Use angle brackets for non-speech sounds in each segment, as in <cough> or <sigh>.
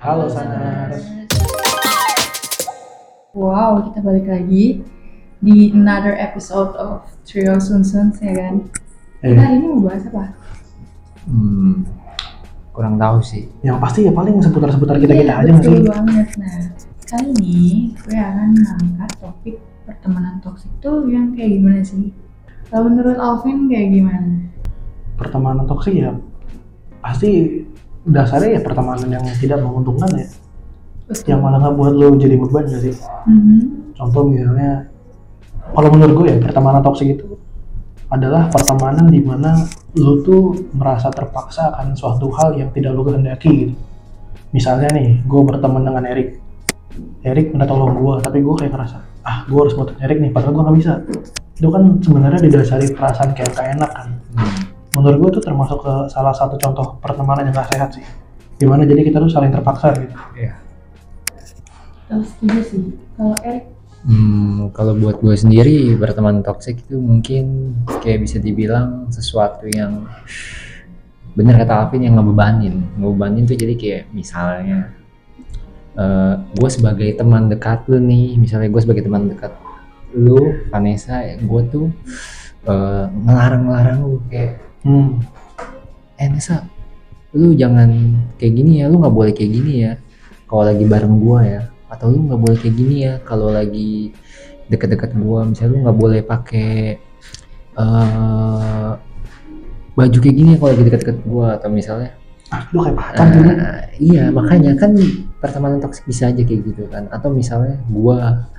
Halo Sanas. Wow, kita balik lagi di another episode of Trio Sunsuns ya kan. Eh, Kita hari ini mau bahas apa? Hmm, kurang tahu sih. yang pasti ya paling seputar-seputar kita-kita Iya, aja nggak betul sih? banget. Nah, kali ini gue akan mengangkat topik pertemanan toksik tuh yang kayak gimana sih? Kalau menurut Alvin kayak gimana? Pertemanan toksik ya pasti dasarnya ya pertemanan yang tidak menguntungkan ya. Betul. Yang malah nggak buat lo jadi beban nggak sih? Mhm. Contoh misalnya, kalau menurut gue ya pertemanan toksik itu adalah pertemanan di mana lo tuh merasa terpaksa akan suatu hal yang tidak lo kehendaki gitu. Misalnya nih, gue berteman dengan Erik. Erik minta tolong gue, tapi gue kayak ngerasa, ah gue harus bantuin Erik nih, padahal gue nggak bisa. Itu kan sebenarnya didasari perasaan kayak gak enak kan. Hmm. Menurut gue itu termasuk ke salah satu contoh pertemanan yang gak sehat sih. Di mana jadi kita tuh saling terpaksa gitu. Iya. Kalau setuju sih. Kalau Erik, Hmm, kalau buat gue sendiri berteman toksik itu mungkin kayak bisa dibilang sesuatu yang bener kata Alvin yang ngebebanin. Ngebebanin tuh jadi kayak misalnya eh gue sebagai teman dekat lu nih, misalnya gue sebagai teman dekat lu, Vanessa, gue tuh eh, ngelarang-ngelarang lu kayak Hmm. eh Nesa lu jangan kayak gini ya. Lu nggak boleh kayak gini ya. Kalau lagi bareng gua ya. Atau lu nggak boleh kayak gini ya. Kalau lagi deket-deket gua misalnya lu nggak boleh pakai eh baju kayak gini ya kalau lagi deket-deket gua. Atau misalnya Ah, lu kayak pacar gitu. eh, iya makanya kan pertemanan toksik bisa aja kayak gitu kan. Atau misalnya gua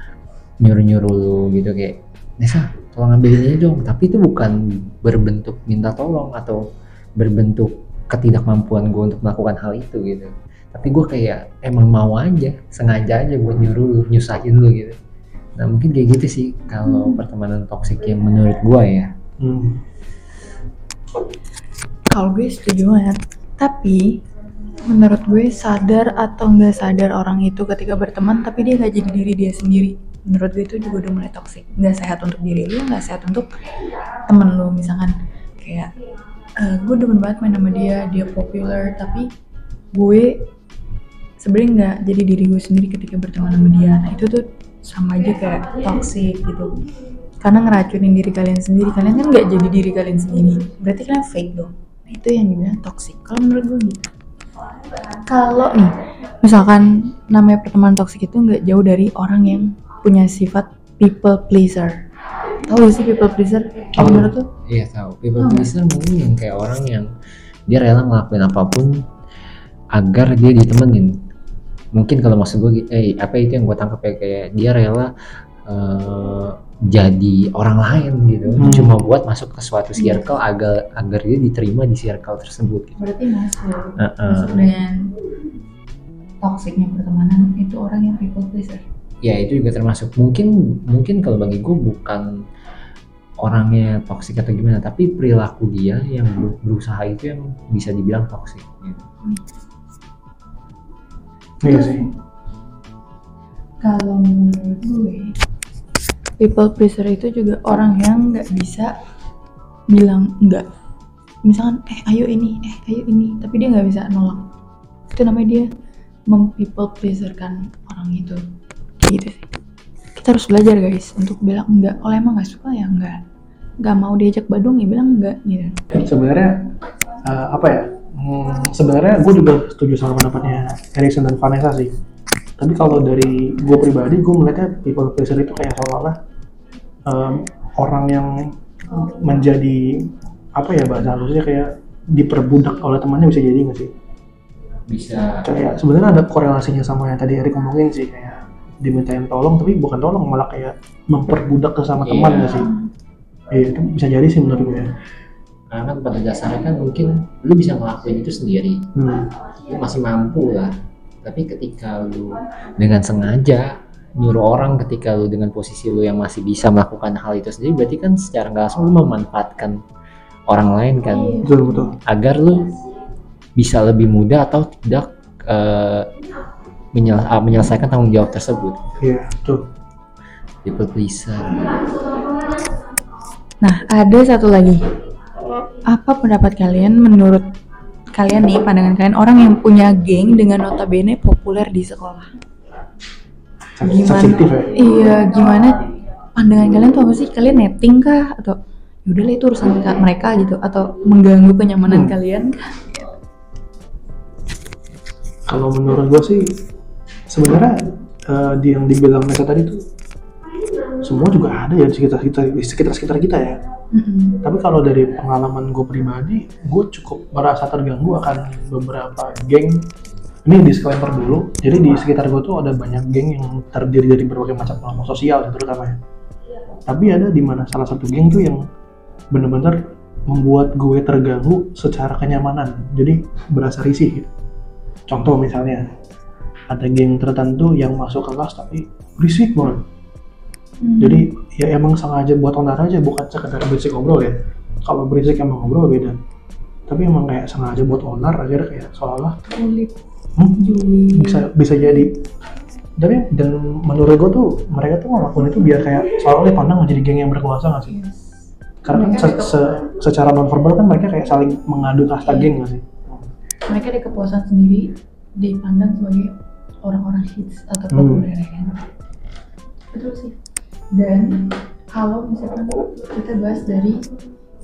nyuruh-nyuruh lu gitu kayak Nesa tolong ambilin ini dong. Tapi itu bukan berbentuk minta tolong atau berbentuk ketidakmampuan gue untuk melakukan hal itu gitu. Tapi gue kayak emang mau aja sengaja aja buat nyuruh lu nyusahin lu gitu. Nah mungkin kayak gitu sih kalau pertemanan toksik yang menurut gue ya. Hmm. kalau gue setuju banget. Tapi menurut gue sadar atau nggak sadar orang itu ketika berteman tapi dia nggak jadi diri dia sendiri menurut gue itu juga udah mulai toxic. Nggak sehat untuk diri lu nggak sehat untuk temen lu. Misalkan kayak eh, gue demen banget main sama dia dia populer tapi gue sebenarnya nggak jadi diri gue sendiri ketika berteman sama dia. Nah itu tuh sama aja kayak toxic gitu. Karena ngeracunin diri kalian sendiri kalian kan nggak jadi diri kalian sendiri. Berarti kalian fake dong. Nah, itu yang dibilang toxic. Kalau menurut gue gitu. Kalau nih misalkan namanya pertemanan toksik itu nggak jauh dari orang yang punya sifat people pleaser tahu gak sih people pleaser Tahu. menurut tuh iya tahu people Hmm. pleaser mungkin yang kayak orang yang dia rela ngelakuin apa pun agar dia ditemenin mungkin kalau maksud gue eh apa itu yang gue tangkap ya kayak dia rela eh, jadi orang lain gitu Hmm. cuma buat masuk ke suatu circle agar agar dia diterima di circle tersebut gitu. berarti masuk Heeh. masuk dengan toksiknya pertemanan itu orang yang people pleaser ya itu juga termasuk mungkin mungkin kalau bagi gue bukan orangnya toksik atau gimana tapi perilaku dia yang ber- berusaha itu yang bisa dibilang toksik gitu. Iya sih. kalau menurut gue people pleaser itu juga orang yang nggak bisa bilang enggak misalkan eh ayo ini eh ayo ini tapi dia nggak bisa nolak itu namanya dia mempeople pleaser kan orang itu gitu sih kita harus belajar guys untuk bilang enggak kalau emang nggak suka ya enggak nggak mau diajak badung ya bilang enggak gitu Sebenarnya eh, apa ya? Hmm, sebenarnya gue juga setuju sama pendapatnya Erikson dan Vanessa sih. Tapi kalau dari gue pribadi, gue melihatnya people pleaser itu kayak seolah-olah em, orang yang menjadi apa ya bahasa halusnya kayak diperbudak oleh temannya bisa jadi nggak sih? bisa Kayak sebenarnya ada korelasinya sama yang tadi Erik ngomongin sih kayak dimintain tolong tapi bukan tolong malah kayak memperbudak ke sama teman Iya. nggak sih? Iya itu bisa jadi sih menurut gue. karena pada dasarnya kan mungkin lu bisa ngelakuin itu sendiri Hmm. lu masih mampu lah tapi ketika lu dengan sengaja nyuruh orang ketika lu dengan posisi lu yang masih bisa melakukan hal itu sendiri berarti kan secara nggak langsung lu memanfaatkan orang lain kan. Betul betul. agar lu bisa lebih mudah atau tidak eh, menyel- ah, menyelesaikan tanggung jawab tersebut. Iya betul. people pleaser Nah, ada satu lagi. Apa pendapat kalian menurut kalian nih pandangan kalian orang yang punya geng dengan notabene populer di sekolah? Gimana ya? Iya gimana? Pandangan kalian tuh apa sih? Kalian netting kah? Atau yaudah lah itu urusan ka- mereka gitu? Atau mengganggu kenyamanan Hmm. kalian kah? Kalau menurut gue sih sebenarnya eh, di yang dibilang Nesa tadi tuh semua juga ada ya di sekitar kita di sekitar sekitar kita ya Mm-mm. tapi kalau dari pengalaman gue pribadi gue cukup merasa terganggu akan beberapa geng ini disclaimer dulu jadi di sekitar gue tuh ada banyak geng yang terdiri dari berbagai macam kelompok sosial terutama ya tapi ada di mana salah satu geng tuh yang bener-bener membuat gue terganggu secara kenyamanan jadi berasa risih gitu. contoh misalnya ada geng tertentu yang masuk kelas tapi berisik banget. Hmm. jadi ya emang sengaja buat onar aja bukan sekedar berisik ngobrol ya. Kalau berisik emang ngobrol beda. Tapi emang kayak sengaja buat onar akhirnya kayak seolah-olah Kulit, hmm, Juli. bisa bisa jadi. Tapi dan menurut gue tuh mereka tuh ngelakuin itu biar kayak seolah-olah dipandang menjadi geng yang berkuasa nggak sih? Karena kan se- se- secara non verbal kan mereka kayak saling mengadu kasta geng nggak sih? Mereka ada kepuasan sendiri dipandang sebagai orang-orang hits atau Hmm. populer ya kan betul sih dan kalau misalkan kita bahas dari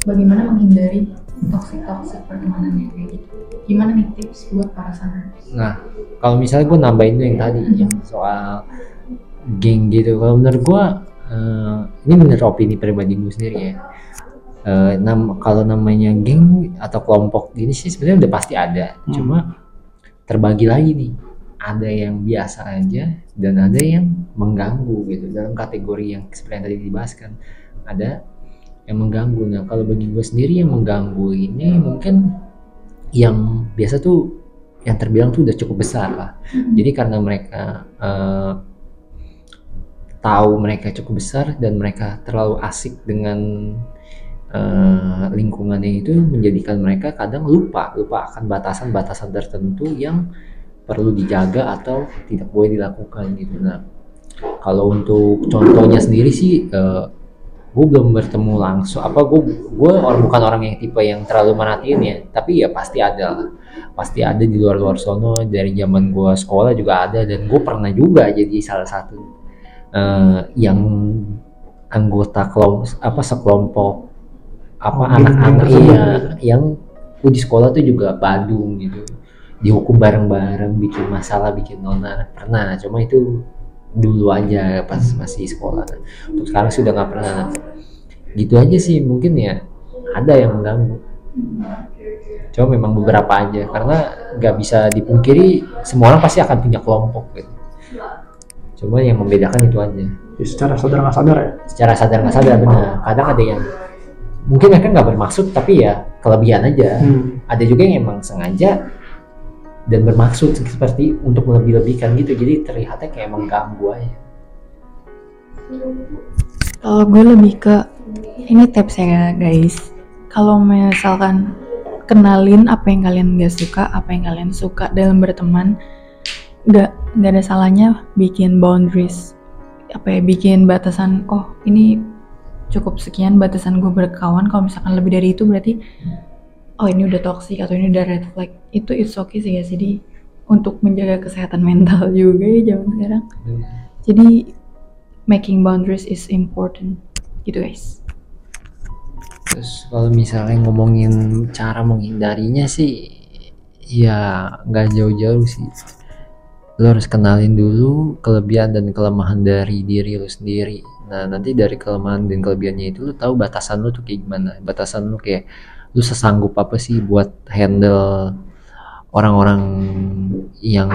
bagaimana menghindari toxic toxic pertemanan yang kayak gitu gimana nih tips buat para sana Nah, kalau misalnya gue nambahin tuh yang tadi yang soal geng gitu, kalau menurut gue eh, ini menurut opini pribadi gue sendiri ya. Eh, nam kalau namanya geng atau kelompok gini sih sebenarnya udah pasti ada, Hmm. cuma terbagi lagi nih. Ada yang biasa aja dan ada yang mengganggu gitu dalam kategori yang seperti yang tadi dibahaskan. Ada yang mengganggu. Nah, kalau bagi gue sendiri yang mengganggu ini mungkin yang biasa tuh yang terbilang tuh udah cukup besar lah. Jadi karena mereka eh, tahu mereka cukup besar dan mereka terlalu asik dengan eh, lingkungannya itu menjadikan mereka kadang lupa lupa akan batasan-batasan tertentu yang perlu dijaga atau tidak boleh dilakukan gitu. Nah, kalau untuk contohnya sendiri sih eh, gue belum bertemu langsung. Apa gue gue orang bukan orang yang tipe yang terlalu merhatiin ya tapi ya pasti ada pasti ada di luar-luar sono dari zaman gue sekolah juga ada dan gue pernah juga jadi salah satu eh, yang anggota kelompok apa sekelompok apa anak-anak iya yang gue di sekolah tuh juga badung gitu dihukum bareng-bareng bikin masalah bikin nona pernah cuma itu dulu aja pas masih sekolah. Untuk sekarang sudah nggak pernah. Gitu aja sih mungkin ya ada yang mengganggu. Cuma memang beberapa aja karena nggak bisa dipungkiri semua orang pasti akan punya kelompok gitu. Cuma yang membedakan itu aja. Ya, secara sadar nggak sadar ya? Secara sadar nggak sadar benar. Kadang ada yang mungkin mereka nggak bermaksud tapi ya kelebihan aja. Hmm. ada juga yang emang sengaja dan bermaksud seperti untuk melebih-lebihkan gitu jadi terlihatnya kayak mengganggu aja Kalau gue lebih ke ini tips ya guys. Kalau misalkan kenalin apa yang kalian gak suka, apa yang kalian suka dalam berteman, nggak nggak ada salahnya bikin boundaries. Apa ya bikin batasan. Oh ini cukup sekian batasan gue berkawan. Kalau misalkan lebih dari itu berarti oh ini udah toxic atau ini udah red flag. Itu it's okay sih guys. Jadi untuk menjaga kesehatan mental <laughs> juga ya zaman sekarang. Jadi making boundaries is important gitu guys. Terus kalau misalnya ngomongin cara menghindarinya sih, ya nggak jauh-jauh sih. Lo harus kenalin dulu kelebihan dan kelemahan dari diri lo sendiri. Nah nanti dari kelemahan dan kelebihannya itu lo tahu batasan lo tuh kayak gimana. Batasan lo kayak lo sesanggup apa sih buat handle orang-orang yang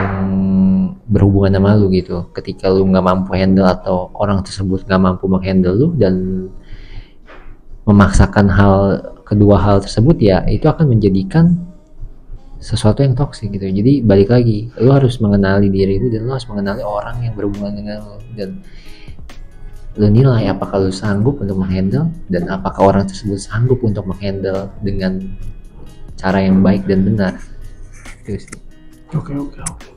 berhubungan sama lu gitu. Ketika lu nggak mampu handle atau orang tersebut nggak mampu menghandle lu dan memaksakan hal kedua hal tersebut ya itu akan menjadikan sesuatu yang toksik gitu jadi balik lagi lu harus mengenali diri lu dan lu harus mengenali orang yang berhubungan dengan lu dan lu nilai apakah lu sanggup untuk menghandle dan apakah orang tersebut sanggup untuk menghandle dengan cara yang baik dan benar itu sih oke oke oke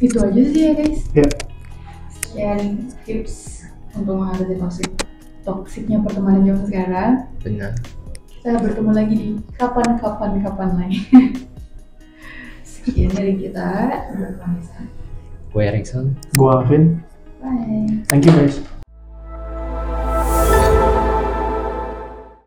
Itu aja sih ya guys. ya Sharing tips untuk mengatasi toxic toksiknya pertemanan zaman sekarang. benar Kita bertemu lagi di kapan-kapan kapan lain. <laughs> sekian dari kita. gue Erikson Gua Alvin. Bye. Thank you guys.